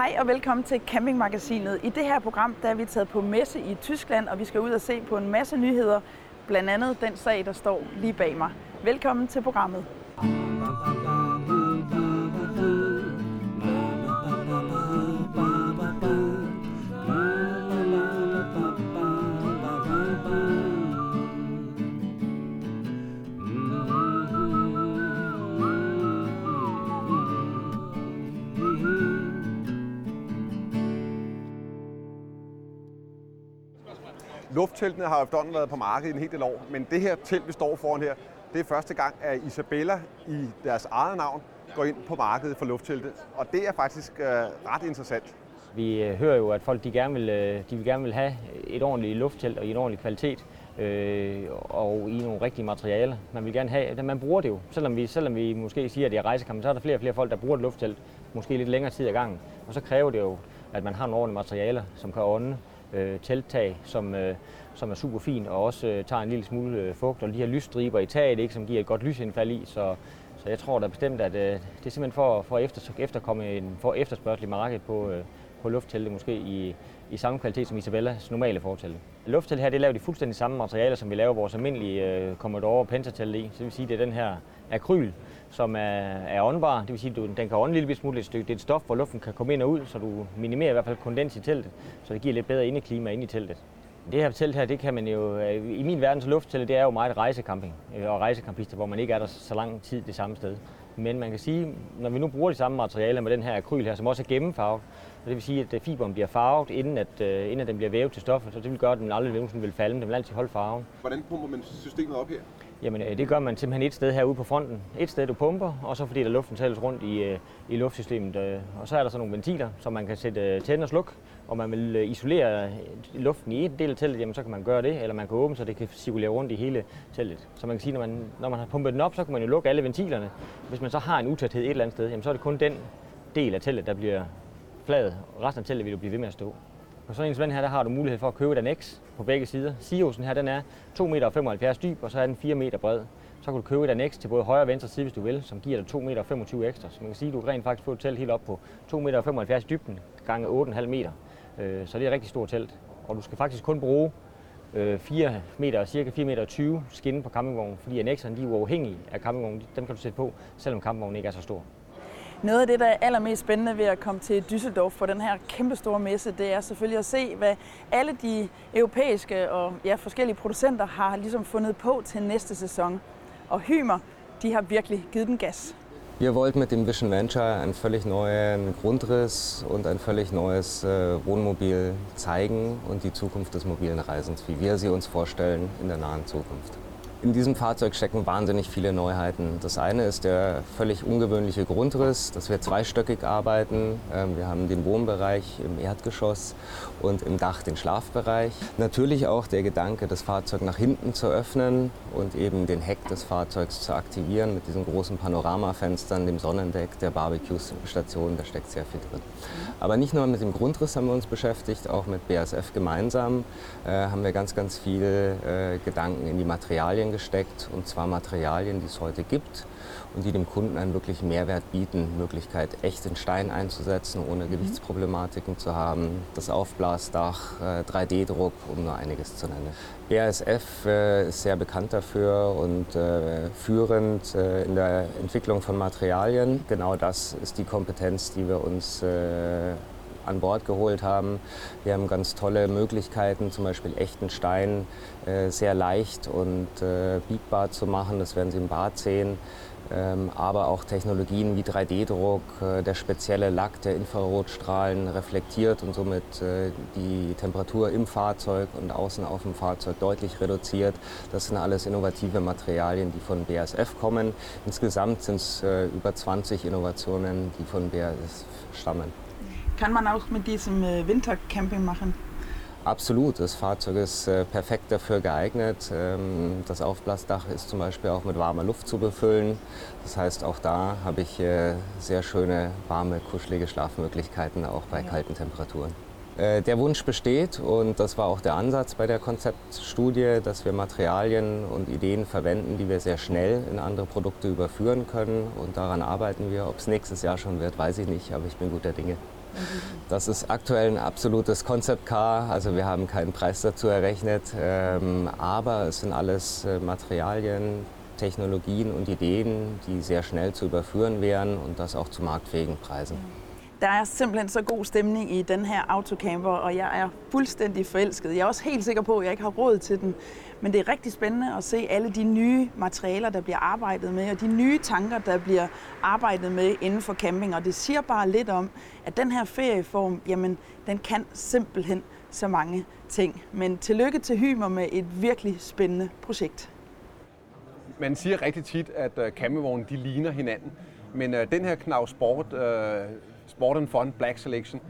Hej og velkommen til Campingmagasinet. I det her program der er vi taget på messe i Tyskland, og vi skal ud og se på en masse nyheder. Blandt andet den sag, der står lige bag mig. Velkommen til programmet. Luftteltene har efterhånden været på markedet i en hel del år, men det her telt, vi står foran her, det er første gang, at Isabella i deres eget navn går ind på markedet for lufttelte. Og det er faktisk øh, ret interessant. Vi øh, hører jo, at folk de gerne, vil, øh, de vil gerne vil have et ordentligt lufttelt og i en ordentlig kvalitet øh, og i nogle rigtige materialer. Man vil gerne have, man bruger det jo. Selvom vi, selvom vi måske siger, at det er rejsekamp, så er der flere og flere folk, der bruger et lufttelt, måske lidt længere tid ad gangen. Og så kræver det jo, at man har nogle ordentlige materialer, som kan ånde, øh, telttag, som, øh, som er super fin og også øh, tager en lille smule øh, fugt, og de her lysstriber i taget, ikke, som giver et godt lysindfald i. Så, så jeg tror da bestemt, at øh, det er simpelthen for, for at efter, efterkomme en for efterspørgsel i markedet på, øh, på lufttelte, måske i, i samme kvalitet som Isabellas normale fortælle. Lufttelte her, det er lavet i fuldstændig samme materialer, som vi laver vores almindelige øh, Commodore Pentatelte i. Så det vil sige, det er den her akryl, som er, er åndbar. Det vil sige, at den kan ånde en lille smule et stykke. Det er et stof, hvor luften kan komme ind og ud, så du minimerer i hvert fald kondens i teltet, så det giver lidt bedre indeklima ind i teltet. Det her telt her, det kan man jo, øh, i min verdens lufttelt, det er jo meget rejsecamping øh, og rejsekampister, hvor man ikke er der så lang tid det samme sted. Men man kan sige, når vi nu bruger de samme materialer med den her akryl her, som også er gennemfarvet, og det vil sige, at øh, fiberen bliver farvet, inden, at, inden at den bliver vævet til stoffet, så det vil gøre, at den aldrig nogensinde vil falde, den vil altid holde farven. Hvordan pumper man systemet op her? Jamen, det gør man simpelthen et sted herude på fronten. Et sted, du pumper, og så fordi der luften tælles rundt i, i luftsystemet. Og så er der så nogle ventiler, som man kan sætte tænde og slukke, og man vil øh, isolere øh, luften i en del af teltet, jamen så kan man gøre det, eller man kan åbne, så det kan cirkulere rundt i hele teltet. Så man kan sige, når man, når man har pumpet den op, så kan man jo lukke alle ventilerne. Hvis man så har en utæthed et eller andet sted, jamen så er det kun den del af teltet, der bliver flad. Resten af teltet vil jo blive ved med at stå. På sådan en svend her, der har du mulighed for at købe den X på begge sider. Siosen her, den er 2,75 meter dyb, og så er den 4 meter bred. Så kan du købe den X til både højre og venstre side, hvis du vil, som giver dig 2,25 meter ekstra. Så man kan sige, at du rent faktisk får et telt helt op på 2,75 meter dybden gange 8,5 meter. Øh, så det er et rigtig stort telt. Og du skal faktisk kun bruge øh, 4 meter, cirka 4 meter 20 skinne på campingvognen, fordi annexerne de er uafhængige af campingvognen. Dem kan du sætte på, selvom campingvognen ikke er så stor. Noget af det, der er allermest spændende ved at komme til Düsseldorf for den her kæmpestore messe, det er selvfølgelig at se, hvad alle de europæiske og ja, forskellige producenter har ligesom fundet på til næste sæson. Og Hymer, de har virkelig givet den gas. Wir wollten mit dem Vision Venture einen völlig neuen Grundriss und ein völlig neues äh, Wohnmobil zeigen und die Zukunft des mobilen Reisens, wie wir sie uns vorstellen in der nahen Zukunft. In diesem Fahrzeug stecken wahnsinnig viele Neuheiten. Das eine ist der völlig ungewöhnliche Grundriss, dass wir zweistöckig arbeiten. Ähm, wir haben den Wohnbereich im Erdgeschoss und im Dach den Schlafbereich. Natürlich auch der Gedanke, das Fahrzeug nach hinten zu öffnen und eben den Heck des Fahrzeugs zu aktivieren mit diesen großen Panoramafenstern, dem Sonnendeck, der Barbecue-Station, da steckt sehr viel drin. Aber nicht nur mit dem Grundriss haben wir uns beschäftigt, auch mit BASF gemeinsam äh, haben wir ganz, ganz viel äh, Gedanken in die Materialien reingesteckt, und zwar Materialien, die es heute gibt und die dem Kunden einen wirklichen Mehrwert bieten. Möglichkeit, echten Stein einzusetzen, ohne mhm. Gewichtsproblematiken zu haben, das Aufblasdach, 3D-Druck, äh, um nur einiges zu nennen. BASF äh, ist sehr bekannt dafür und äh, führend in der Entwicklung von Materialien. Genau das ist die Kompetenz, die wir uns an Bord geholt haben. Wir haben ganz tolle Möglichkeiten, zum Beispiel echten Stein äh, sehr leicht und äh, biegbar zu machen. Das werden Sie im Bad sehen. Ähm, aber auch Technologien wie 3D-Druck, äh, der spezielle Lack, der Infrarotstrahlen reflektiert und somit äh, die Temperatur im Fahrzeug und außen auf dem Fahrzeug deutlich reduziert. Das sind alles innovative Materialien, die von BASF kommen. Insgesamt sind es äh, über 20 Innovationen, die von BASF stammen. Kann man auch mit diesem äh, Wintercamping machen? Absolut, das Fahrzeug ist äh, perfekt dafür geeignet. Ähm, das Aufblasdach ist zum Beispiel auch mit warmer Luft zu befüllen. Das heißt, auch da habe ich äh, sehr schöne, warme, kuschelige Schlafmöglichkeiten, auch bei ja. kalten Temperaturen. Der Wunsch besteht und das war auch der Ansatz bei der Konzeptstudie, dass wir Materialien und Ideen verwenden, die wir sehr schnell in andere Produkte überführen können und daran arbeiten wir. Ob es nächstes Jahr schon wird, weiß ich nicht, aber ich bin guter Dinge. Das ist aktuell ein absolutes Concept Car, also wir haben keinen Preis dazu errechnet, ähm, aber es sind alles äh, Materialien, Technologien und Ideen, die sehr schnell zu überführen wären und das auch zu marktfähigen Preisen. Der er simpelthen så god stemning i den her autocamper, og jeg er fuldstændig forelsket. Jeg er også helt sikker på, at jeg ikke har den. Men det er rigtig spændende at se alle de nye materialer, der bliver arbejdet med, og de nye tanker, der bliver arbejdet med inden for camping. Og det siger bare lidt om, at den her ferieform, jamen, den kan simpelthen så mange ting. Men tillykke til Hymer med et virkelig spændende projekt. Man siger rigtig tit, at øh, campingvogne de ligner hinanden. Men øh, den her Knav Sport, uh, Sport and Fun Black Selection,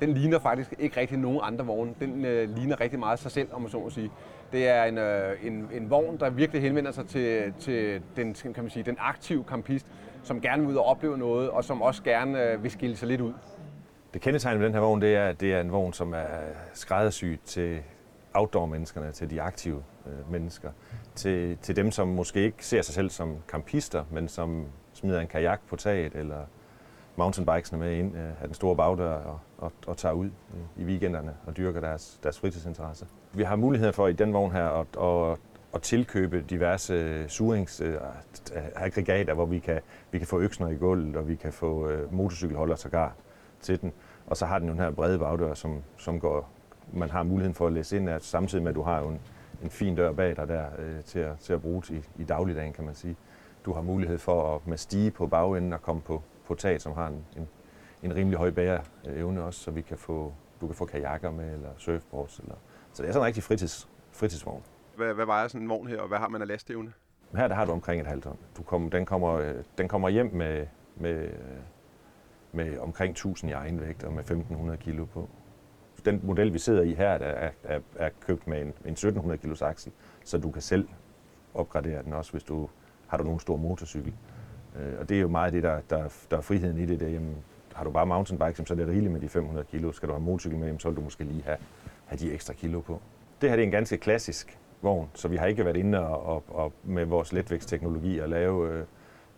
den ligner faktisk ikke rigtig nogen andre vogne. Den uh, ligner rigtig meget sig selv, om man så må sige. Det er en, øh, en, en vogn, der virkelig henvender sig til, til den, kan man sige, den aktive campist, som gerne vil ud og opleve noget, og som også gerne øh, vil skille sig lidt ud. Det kendetegnende ved den her vogn, det er, at det er en vogn, som er skræddersyet til outdoor-menneskerne, til de aktive øh, mennesker, til, til dem, som måske ikke ser sig selv som campister, men som smider en kajak på taget, eller mountainbikesene med ind øh, af den store bagdør og, og, og tager ud øh, i weekenderne og dyrker deres, deres fritidsinteresse. Vi har mulighed for i den vogn her at, at, at tilkøbe diverse suringsaggregater, øh, øh, hvor vi kan, vi kan få øksner i gulvet, og vi kan få øh, motorcykelholder sågar til den. Og så har den jo den her brede bagdør, som, som går, man har muligheden for at læse ind af, samtidig med, at du har jo en, en fin dør bag dig der øh, til, at, til at bruge i, i dagligdagen, kan man sige. Du har mulighed for at med stige på bagenden og komme på, på tag, som har en, en, en rimelig høj bæreevne også, så vi kan få, du kan få kajakker med, eller surfboards. Eller, så det er sådan en rigtig fritids, fritidsvogn. Hvad, hvad vejer sådan en vogn her, og hvad har man af lastevne? Her der har du omkring et halvt ton. Du kom, den, kommer, den kommer hjem med, med, med omkring 1000 i egenvægt og med 1500 kilo på. Den model, vi sidder i her, er, er, er købt med en, en 1700 kilos aksel, så du kan selv opgradere den også, hvis du har du nogen stor motorcykel. Øh, og det er jo meget det, der, der, der er friheden i det. Der, jamen, har du bare mountainbike, så er det rigeligt med de 500 kilo. Skal du have motorcykel med, så vil du måske lige have, have de ekstra kilo på. Det her det er en ganske klassisk vogn, så vi har ikke været inde og, og, og med vores letvægtsteknologi og lave øh,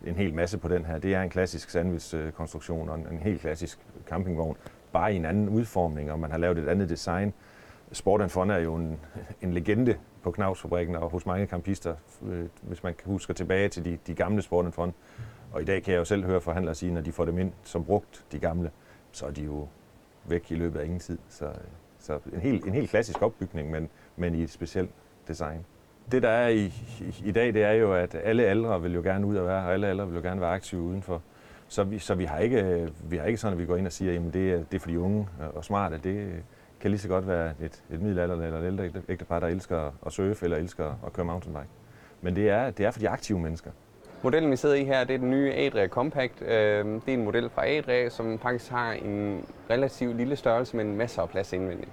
en hel masse på den her. Det er en klassisk sandwich-konstruktion og en, en helt klassisk campingvogn, bare i en anden udformning, og man har lavet et andet design. Sport Fun er jo en, en legende på Knavsfabrikken og hos mange campister, øh, hvis man husker tilbage til de, de gamle Sport Fun. Og i dag kan jeg jo selv høre forhandlere sige, når de får dem ind som brugt, de gamle, så er de jo væk i løbet af ingen tid. Så, øh, så en, helt, en helt klassisk opbygning, men, men i et specielt design. Det der er i, i, i dag, det er jo, at alle aldre vil jo gerne ud og være, og alle aldre vil jo gerne være aktive udenfor. Så vi, så vi, har ikke, øh, vi har ikke sådan, at vi går ind og siger, at det er, det er for de unge og smarte. Det øh, kan lige så godt være et, et middelalder eller et ældre ægtepar, der elsker at surfe eller elsker at køre mountainbike. Men det er, det er for de aktive mennesker. Modellen, vi sidder i her, det er den nye Adria Compact. Øhm, det er en model fra Adria, som faktisk har en relativt lille størrelse, men masser af plads indvendigt.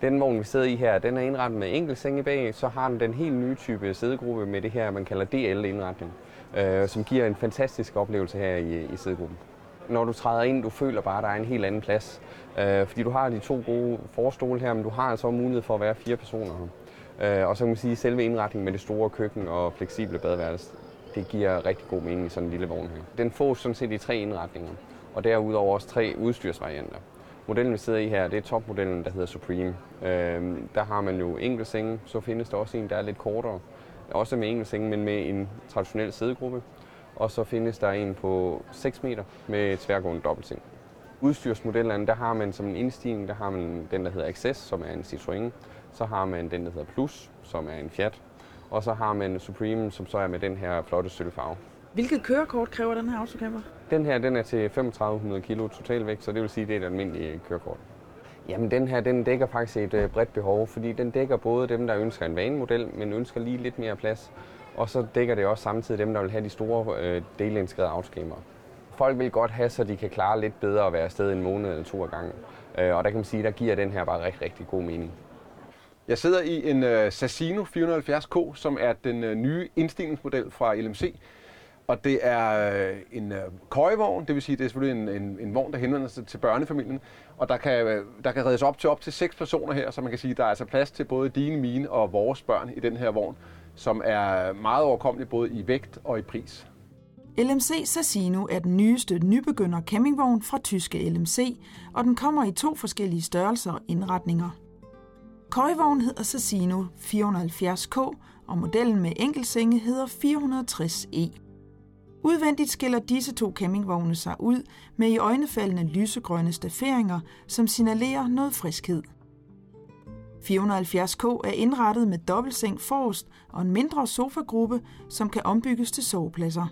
Den vogn, vi sidder i her, den er indrettet med enkelt senge bag, så har den den helt nye type sædegruppe med det her, man kalder DL-indretning, øh, som giver en fantastisk oplevelse her i, i sædegruppen. Når du træder ind, du føler bare, at der er en helt anden plads. Øh, fordi du har de to gode forstole her, men du har altså mulighed for at være fire personer her. Øh, og så kan man sige, at selve indretningen med det store køkken og fleksible badeværelse, det giver rigtig god mening i sådan en lille vogn her. Den får sådan set i tre indretninger, og derudover også tre udstyrsvarianter. Modellen, vi sidder i her, det er topmodellen, der hedder Supreme. Øhm, der har man jo enkelt senge, så findes der også en, der er lidt kortere. Også med enkelt senge, men med en traditionel sædegruppe. Og så findes der en på 6 meter med tværgående dobbeltseng. Udstyrsmodellerne, der har man som en indstigning, der har man den, der hedder Access, som er en Citroën. Så har man den, der hedder Plus, som er en Fiat. Og så har man Supreme, som så er med den her flotte sølvfarve. Hvilket kørekort kræver den her autocamper? Den her den er til 3500 kg totalvægt, så det vil sige, at det er et almindeligt kørekort. Jamen den her den dækker faktisk et øh, bredt behov, fordi den dækker både dem, der ønsker en vanemodel, men ønsker lige lidt mere plads. Og så dækker det også samtidig dem, der vil have de store øh, delintegrerede autocamper. Folk vil godt have, så de kan klare lidt bedre at være afsted en måned eller to af gangen. Øh, og der kan man sige, der giver den her bare rigtig, rigtig god mening. Jeg sidder i en uh, Sassino 470K, som er den uh, nye indstigningsmodel fra LMC. Og det er uh, en uh, køjevogn, det vil sige, det er selvfølgelig en, en, en vogn, der henvender sig til børnefamilien. Og der kan, uh, der kan reddes op til op til seks personer her, så man kan sige, der er altså plads til både dine, mine og vores børn i den her vogn, som er meget overkommelig både i vægt og i pris. LMC Sassino er den nyeste nybegynder campingvogn fra tyske LMC, og den kommer i to forskellige størrelser og indretninger. Køjvogn hedder Sassino 470K, og modellen med enkeltsenge hedder 460E. E. Udvendigt skiller disse to campingvogne sig ud med i øjnefaldende lysegrønne stafferinger, som signalerer noget friskhed. 470K er indrettet med dobbeltseng forrest og en mindre sofagruppe, som kan ombygges til sovepladser.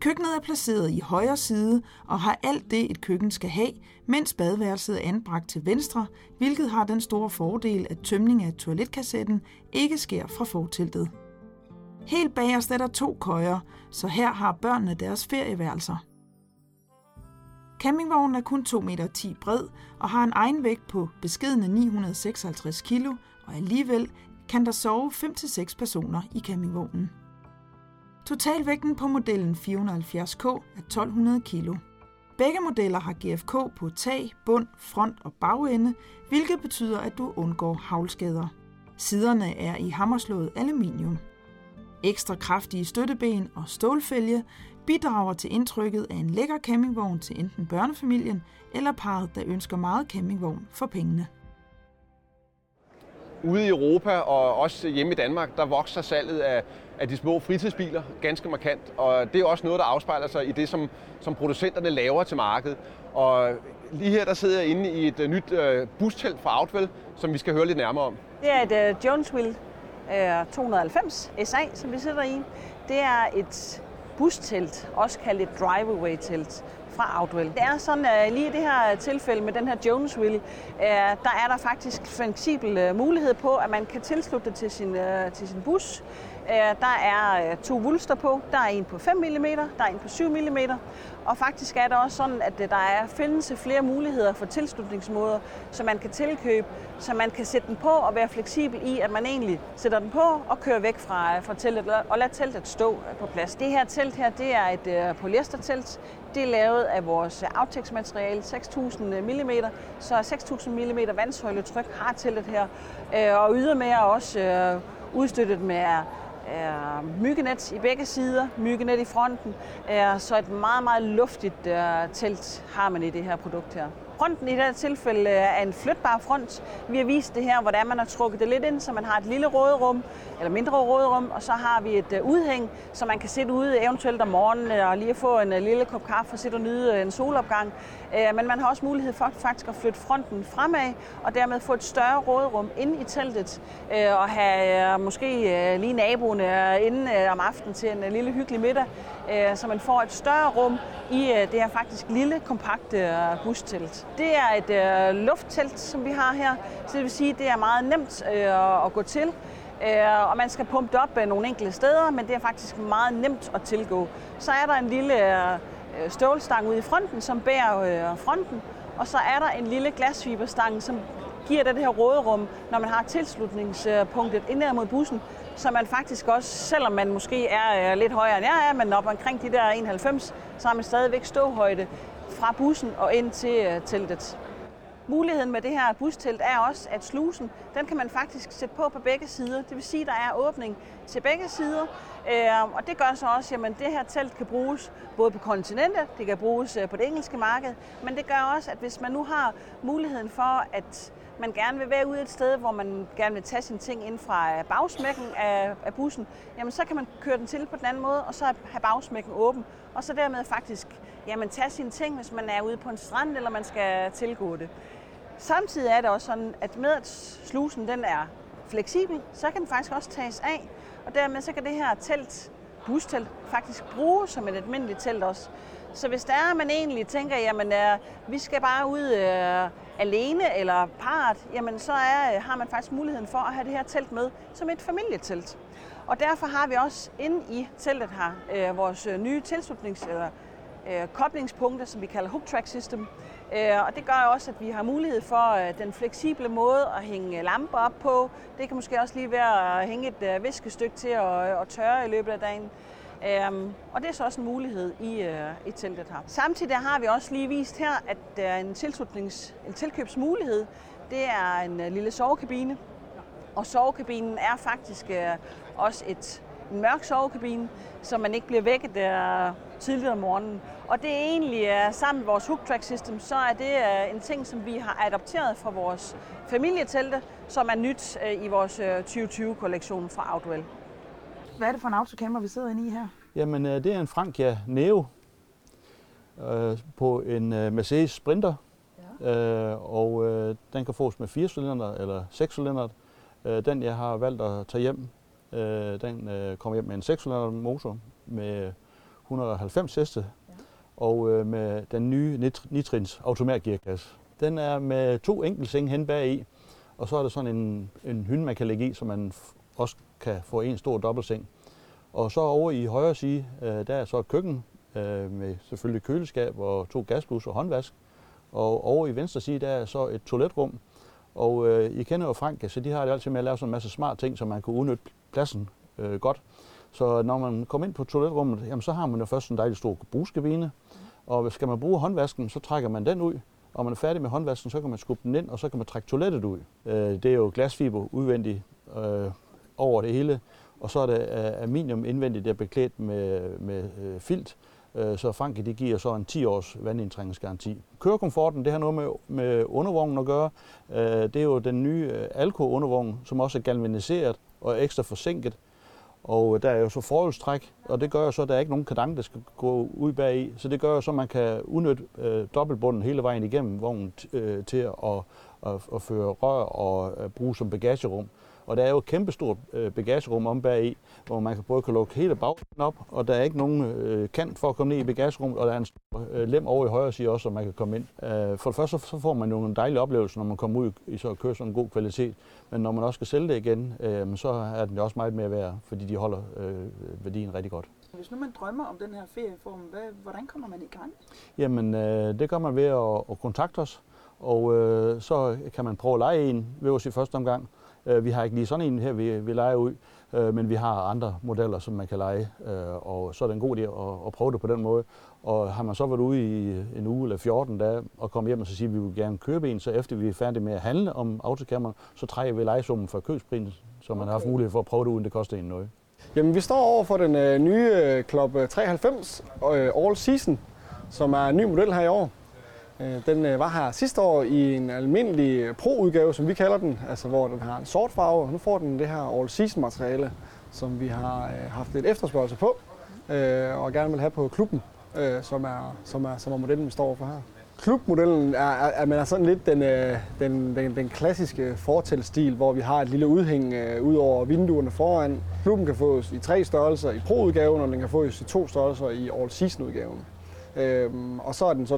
Køkkenet er placeret i højre side og har alt det, et køkken skal have, mens badeværelset er anbragt til venstre, hvilket har den store fordel, at tømning af toiletkassetten ikke sker fra forteltet. Helt bagerst er der to køjer, så her har børnene deres ferieværelser. Campingvognen er kun 2,10 meter bred og har en egen vægt på beskedende 956 kg, og alligevel kan der sove 5-6 personer i campingvognen. Totalvægten på modellen 470K er 1200 kg. Begge modeller har GFK på tag, bund, front og bagende, hvilket betyder, at du undgår havlskader. Siderne er i hammerslået aluminium. Ekstra kraftige støtteben og stålfælge bidrager til indtrykket af en lækker campingvogn til enten børnefamilien eller parret, der ønsker meget campingvogn for pengene. Ude i Europa og også hjemme i Danmark, der vokser salget af, af de små fritidsbiler ganske markant, og det er også noget, der afspejler sig i det, som, som producenterne laver til markedet. Og lige her, der sidder jeg inde i et uh, nyt øh, uh, bustelt fra Outwell, som vi skal høre lidt nærmere om. Det er et uh, Jonesville 290 SA, som vi sidder i. Det er et bustelt, også kaldt et driveway-telt fra Outwell. Det er sådan, at lige i det her tilfælde med den her Jonesville, øh, der er der faktisk fleksibel øh, mulighed på, at man kan tilslutte det til sin, øh, til sin bus. Der er to vulster på. Der er en på 5 mm, der er en på 7 mm. Og faktisk er det også sådan, at der er, findes flere muligheder for tilslutningsmåder, så man kan tilkøbe, så man kan sætte den på og være fleksibel i, at man egentlig sætter den på og kører væk fra, fra teltet og lader teltet stå på plads. Det her telt her, det er et polyestertelt. Det er lavet af vores aftægtsmateriale, 6.000 øh, mm, så 6.000 mm vandsøjletryk har teltet her. Øh, og ydermere også øh, udstøttet med er myggenet i begge sider, myggenet i fronten, er så et meget, meget luftigt telt har man i det her produkt her. Fronten i det her tilfælde øh, er en flytbar front. Vi har vist det her, hvordan man har trukket det lidt ind, så man har et lille råderum, eller mindre råderum, og så har vi et øh, udhæng, så man kan sidde ude eventuelt om morgenen øh, og lige få en lille kop kaffe og sidde og nyde en solopgang. Men man har også mulighed for faktisk at flytte fronten fremad, og dermed få et større råderum ind i teltet, og have måske lige naboerne inde om aftenen til en lille hyggelig middag, så man får et større rum i øh, det her faktisk lille, kompakte øh, bustelt. Det er et øh, lufttelt, som vi har her, så det vil sige, at det er meget nemt øh, at gå til. Øh, og man skal pumpe det op nogle enkelte steder, men det er faktisk meget nemt at tilgå. Så er der en lille stålstang ude i fronten, som bærer fronten, og så er der en lille glasfiberstang, som giver det her råderum, når man har tilslutningspunktet indad mod bussen, så man faktisk også, selvom man måske er lidt højere end jeg er, men op omkring de der 91, så har man stadigvæk ståhøjde fra bussen og ind til øh, teltet. Muligheden med det her bustelt er også, at slusen, den kan man faktisk sætte på på begge sider. Det vil sige, at der er åbning til begge sider. Øh, og det gør så også, at det her telt kan bruges både på kontinentet, det kan bruges øh, på det engelske marked, men det gør også, at hvis man nu har muligheden for, at man gerne vil være ude et sted, hvor man gerne vil tage sine ting ind fra bagsmækken af, af bussen, jamen så kan man køre den til på den anden måde, og så have bagsmækken åben, og så dermed faktisk jamen, tage sine ting, hvis man er ude på en strand, eller man skal tilgå det. Samtidig er det også sådan, at med at slusen den er fleksibel, så kan den faktisk også tages af, og dermed så kan det her telt, bustelt, faktisk bruges som et almindeligt telt også. Så hvis der er, man egentlig tænker, jamen uh, vi skal bare ud øh, alene eller part, jamen så er, øh, har man faktisk muligheden for at have det her telt med som et familietelt. Og derfor har vi også inde i teltet her øh, vores øh, nye tilslutnings- eller øh, koblingspunkter, som vi kalder hook track system. Øh, og det gør også, at vi har mulighed for øh, den fleksible måde at hænge lamper op på. Det kan måske også lige være at hænge et øh, viskestykke til at, tørre i løbet af dagen. Um, og det er så også en mulighed i, i teltet her. Samtidig har vi også lige vist her, at en, tilslutnings, en tilkøbsmulighed. Det er en lille sovekabine. Og sovekabinen er faktisk også et en mørk sovekabine, så man ikke bliver vækket der tidligere om morgenen. Og det er egentlig sammen med vores hook track system, så er det uh, en ting, som vi har adopteret fra vores familietelte, som er nyt uh, i vores uh, 2020-kollektion fra Outwell. Hvad er det for en autocamper, vi sidder inde i her? Jamen, det er en Francia Neo øh, på en øh, Mercedes Sprinter. Ja. Øh, og øh, den kan fås med 4 cylinder eller 6 cylinder. Øh, den, jeg har valgt at tage hjem, øh, den øh, kommer hjem med en 6 cylinder motor med 190 heste ja. og øh, med den nye nit- nitrins automatgearkasse. Den er med to enkeltsenge hen bag i, og så er der sådan en, en hynde, man kan lægge i, så man også kan få en stor dobbeltseng. Og så over i højre side, øh, der er så et køkken øh, med selvfølgelig køleskab og to gasblus og håndvask. Og over i venstre side, der er så et toiletrum. Og øh, I kender jo Frank, så de har det altid med at lave sådan en masse smart ting, så man kan udnytte pladsen øh, godt. Så når man kommer ind på toiletrummet, jamen, så har man jo først en dejlig stor brugskabine. Og skal man bruge håndvasken, så trækker man den ud. Og man er færdig med håndvasken, så kan man skubbe den ind, og så kan man trække toilettet ud. Øh, det er jo glasfiber udvendigt øh, over det hele. Og så er det øh, aluminium indvendigt, der er beklædt med, med øh, filt. Øh, så Franke de giver så en 10 års vandindtrængningsgaranti. Kørekomforten, det har noget med, med undervognen at gøre. Det er jo den nye Alco-undervogn, som også er galvaniseret og ekstra forsinket. Og øh, der er jo så forholdstræk, og det gør jo så, at der er ikke nogen kadang, der skal gå ud bag i. Så det gør jo så, at man kan udnytte øh, dobbeltbunden hele vejen igennem vognen øh, til at, at, at føre rør og at bruge som bagagerum. Og der er jo et kæmpestort øh, bagagerum om bag i, hvor man kan både kan lukke hele bagsiden op, og der er ikke nogen øh, kant for at komme ned i bagagerummet, og der er en stor øh, lem over i højre side også, så man kan komme ind. Øh, for det første så, får man jo en dejlig oplevelse, når man kommer ud i så at køre sådan en god kvalitet. Men når man også skal sælge det igen, øh, så er den også meget mere værd, fordi de holder øh, værdien rigtig godt. Hvis nu man drømmer om den her ferieform, hvad, hvordan kommer man i gang? Jamen, øh, det gør man ved at, at kontakte os, og øh, så kan man prøve at lege en ved os i første omgang. Øh, vi har ikke lige sådan en her, vi, vi leger ud, øh, men vi har andre modeller, som man kan lege, øh, og så er det en god idé at, at prøve det på den måde. Og har man så været ude i en uge eller 14 dage og komme hjem og så sige, at vi vil gerne købe en, så efter vi er færdige med at handle om autocammeren, så trækker vi lejesummen for købsprisen, så man okay. har haft mulighed for at prøve det uden det koster en noget. Jamen, vi står over for den øh, nye øh, Club 93 øh, All Season, som er en ny model her i år. Øh, den øh, var her sidste år i en almindelig pro-udgave, som vi kalder den, altså hvor den har en sort farve. Nu får den det her all-season materiale, som vi har øh, haft lidt efterspørgsel på, og gerne vil have på klubben, som er, som er, som er modellen, vi står for her. Klubmodellen er, er, er, er sådan lidt den, den, den, den klassiske fortælstil, hvor vi har et lille udhæng ud over vinduerne foran. Klubben kan fås i tre størrelser i pro-udgaven, og den kan fås i to størrelser i all-season-udgaven. Øhm, og så er den så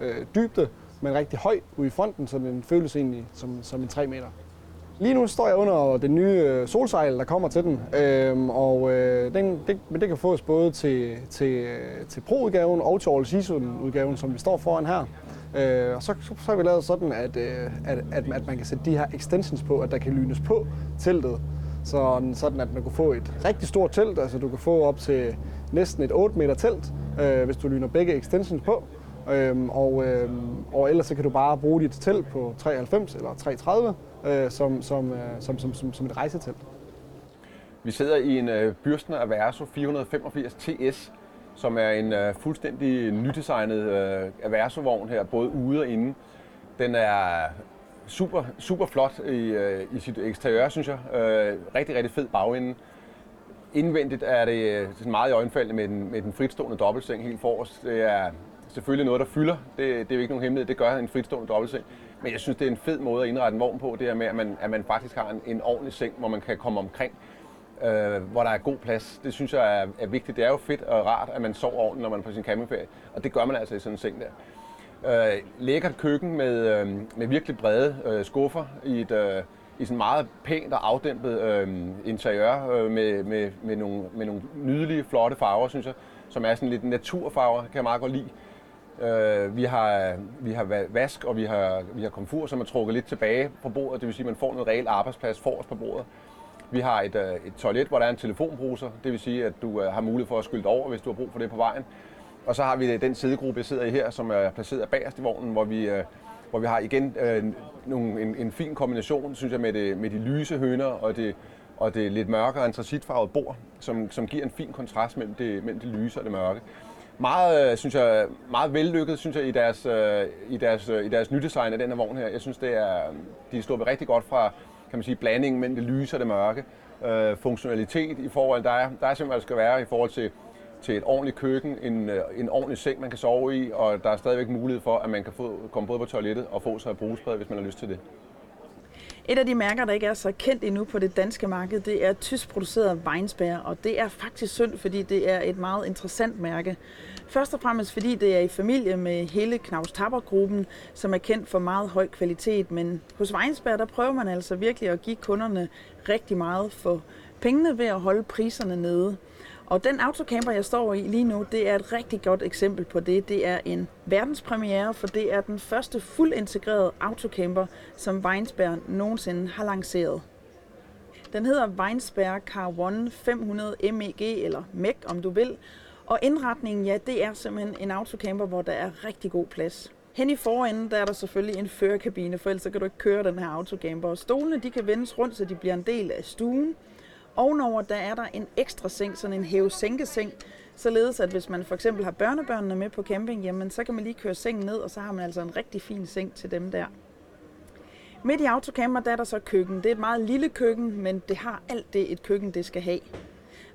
2,75 øh, dybde, men rigtig høj ude i fronten, så den føles egentlig som, som en 3 meter. Lige nu står jeg under den nye øh, solsejl, der kommer til den, øhm, og øh, den, det, men det kan fås både til, til, øh, til Pro-udgaven og til All Season-udgaven, som vi står foran her. Øh, og så, så, så har vi lavet sådan, at, øh, at, at, at man kan sætte de her extensions på, at der kan lynes på teltet. Så, sådan at man kan få et rigtig stort telt, altså du kan få op til næsten et 8 meter telt, øh, hvis du lyner begge extensions på. Øhm, og, øhm, og ellers så kan du bare bruge dit telt på 93 eller 330 øh, som, som, øh, som, som, som, som et rejsetelt. Vi sidder i en øh, Bürstner Averso 485 TS, som er en øh, fuldstændig nydesignet øh, Averso-vogn her, både ude og inde. Den er super, super flot i, øh, i sit eksteriør, synes jeg. Øh, rigtig, rigtig fed bagende. Indvendigt er det øh, sådan meget i øjenfaldende med den, med den fritstående dobbeltseng helt forrest. Det er selvfølgelig noget, der fylder. Det, det er jo ikke nogen hemmelighed. Det gør en fritstående dobbeltseng. Men jeg synes, det er en fed måde at indrette en vogn på. Det er med, at man, at man faktisk har en, en ordentlig seng, hvor man kan komme omkring. Øh, hvor der er god plads. Det synes jeg er, er vigtigt. Det er jo fedt og rart, at man sover ordentligt, når man er på sin campingferie. Og det gør man altså i sådan en seng der. Øh, lækkert køkken med, øh, med virkelig brede øh, skuffer i et, øh, i sådan meget pænt og afdæmpet øh, interiør øh, med, med, med, nogle, med nogle nydelige, flotte farver, synes jeg, som er sådan lidt naturfarver, kan jeg meget godt lide. Øh, vi, har, vi har vask, og vi har, vi har komfur, som er trukket lidt tilbage på bordet, det vil sige, at man får noget reelt arbejdsplads forrest på bordet. Vi har et, øh, et toilet, hvor der er en telefonbruser, det vil sige, at du øh, har mulighed for at skylde over, hvis du har brug for det på vejen. Og så har vi øh, den sidegruppe, jeg sidder i her, som er placeret bagerst i vognen, hvor vi øh, hvor vi har igen øh, nogle, en, en fin kombination, synes jeg, med, det, med de lyse høner og det, og det lidt mørkere antracitfarvede bord, som, som giver en fin kontrast mellem det, mellem det lyse og det mørke. Meget, øh, synes jeg, meget vellykket, synes jeg, i deres, øh, i deres, øh, i deres nydesign af den her vogn her. Jeg synes, det er, de står rigtig godt fra kan man sige, blandingen mellem det lyse og det mørke. Øh, funktionalitet i forhold, der er, der er simpelthen, der skal være i forhold til, til et ordentligt køkken, en, øh, en ordentlig seng, man kan sove i, og der er stadigvæk mulighed for, at man kan få, komme både på toilettet og få sig et brugsbad, hvis man har lyst til det. Et af de mærker, der ikke er så kendt endnu på det danske marked, det er tysk produceret Weinsberg, og det er faktisk synd, fordi det er et meget interessant mærke. Først og fremmest fordi det er i familie med hele Knaus Tapper-gruppen, som er kendt for meget høj kvalitet, men hos Weinsberg, der prøver man altså virkelig at give kunderne rigtig meget for pengene ved at holde priserne nede. Og den autocamper, jeg står i lige nu, det er et rigtig godt eksempel på det. Det er en verdenspremiere, for det er den første fuldt integrerede autocamper, som Weinsberg nogensinde har lanceret. Den hedder Weinsberg Car One 500 MEG, eller MEG om du vil. Og indretningen, ja, det er simpelthen en autocamper, hvor der er rigtig god plads. Hen i forenden, der er der selvfølgelig en førerkabine, for ellers kan du ikke køre den her autocamper. Og stolene, de kan vendes rundt, så de bliver en del af stuen. Ovenover der er der en ekstra seng, sådan en hæve-sænke-seng, således at hvis man for eksempel har børnebørnene med på camping, jamen så kan man lige køre sengen ned, og så har man altså en rigtig fin seng til dem der. Midt i autocamper, der er der så køkken. Det er et meget lille køkken, men det har alt det, et køkken det skal have.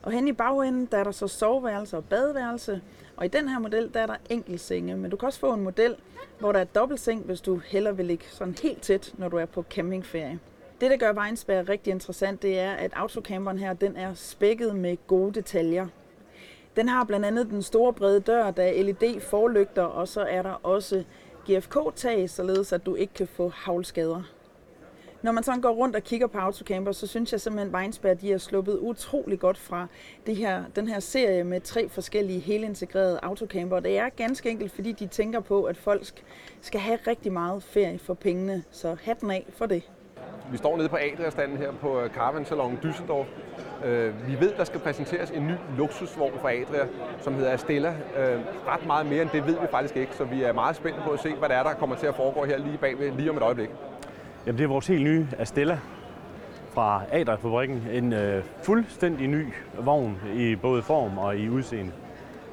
Og hen i bagenden, der er der så soveværelse og badeværelse. Og i den her model, der er der enkelt senge. Men du kan også få en model, hvor der er dobbeltseng, hvis du heller vil ligge sådan helt tæt, når du er på campingferie. Det, der gør Weinsberg rigtig interessant, det er, at autocamperen her, den er spækket med gode detaljer. Den har blandt andet den store brede dør, der er LED-forlygter, og så er der også GFK-tag, således at du ikke kan få havlskader. Når man sådan går rundt og kigger på autocamper, så synes jeg simpelthen, at Weinsberg de er sluppet utrolig godt fra det her, den her serie med tre forskellige helintegrerede autocamper. Det er ganske enkelt, fordi de tænker på, at folk skal have rigtig meget ferie for pengene. Så hatten af for det. Vi står nede på Adria-standen her på øh, Caravan Salon Düsseldorf. Øh, vi ved, der skal præsenteres en ny luksusvogn fra Adria, som hedder Stella. Øh, ret meget mere end det ved vi faktisk ikke, så vi er meget spændte på at se, hvad der er, der kommer til at foregå her lige bagved, lige om et øjeblik. Jamen, det er vores helt nye Astella fra Adria-fabrikken. En øh, fuldstændig ny vogn i både form og i udseende.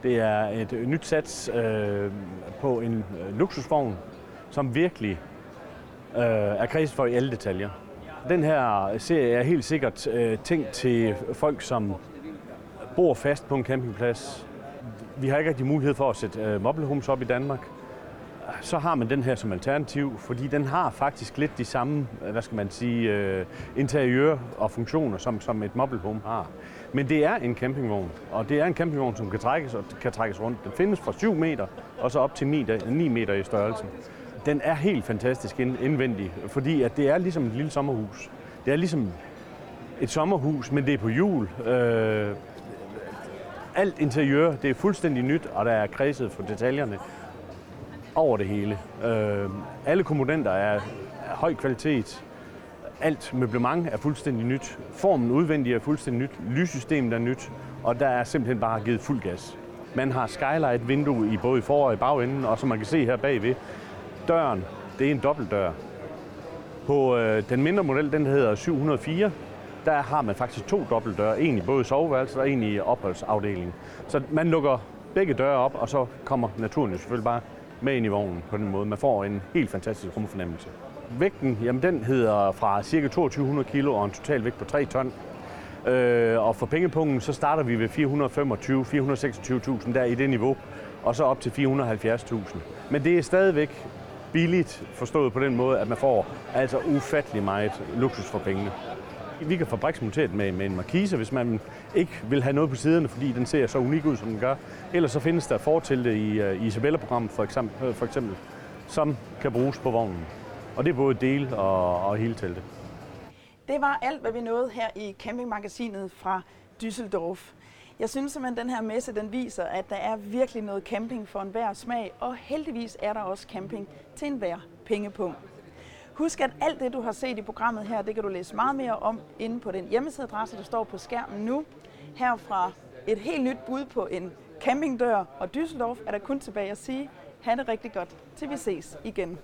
Det er et nyt sats øh, på en øh, luksusvogn, som virkelig øh, er kredset for i alle detaljer. Den her serie er helt sikkert øh, tænkt til folk, som bor fast på en campingplads. Vi har ikke rigtig mulighed for at sætte øh, mobile homes op i Danmark. Så har man den her som alternativ, fordi den har faktisk lidt de samme, hvad skal man sige, øh, interiør og funktioner, som, som et mobile home har. Men det er en campingvogn, og det er en campingvogn, som kan trækkes, og kan trækkes rundt. Den findes fra 7 meter og så op til 9, 9 meter i størrelsen den er helt fantastisk indvendig, fordi at det er ligesom et lille sommerhus. Det er ligesom et sommerhus, men det er på hjul. Øh, alt interiør, det er fuldstændig nyt, og der er kredset for detaljerne over det hele. Øh, alle komponenter er af høj kvalitet. Alt møblement er fuldstændig nyt. Formen udvendig er fuldstændig nyt. Lyssystemet er nyt. Og der er simpelthen bare givet fuld gas. Man har skylight vindue i både i for- og i bagenden, og som man kan se her bagved, døren, det er en dobbeltdør. På øh, den mindre model, den hedder 704, der har man faktisk to dobbeltdøre. En i både soveværelset og en i opholdsafdelingen. Så man lukker begge døre op, og så kommer naturen jo selvfølgelig bare med ind i vognen på den måde. Man får en helt fantastisk rumfornemmelse. Vægten, jamen den hedder fra ca. 2200 kg og en total vægt på 3 ton. Øh, og for pengepunkten, så starter vi ved 425-426.000 der i det niveau, og så op til 470.000. Men det er stadigvæk billigt forstået på den måde, at man får altså ufattelig meget luksus for pengene. Vi kan fabriksmonteret med, med en markise, hvis man ikke vil have noget på siderne, fordi den ser så unik ud, som den gør. Ellers så findes der fortilte i, uh, i Isabella-programmet for eksempel, øh, for eksempel, som kan bruges på vognen. Og det er både del og, og hele teltet. Det var alt, hvad vi nåede her i campingmagasinet fra Düsseldorf. Jeg synes simpelthen, at den her messe den viser, at der er virkelig noget camping for enhver smag, og heldigvis er der også camping til enhver pengepunkt. Husk, at alt det, du har set i programmet her, det kan du læse meget mere om inde på den hjemmesideadresse, der står på skærmen nu. Her fra et helt nyt bud på en campingdør og Düsseldorf er der kun tilbage at sige, ha' det rigtig godt, til vi ses igen.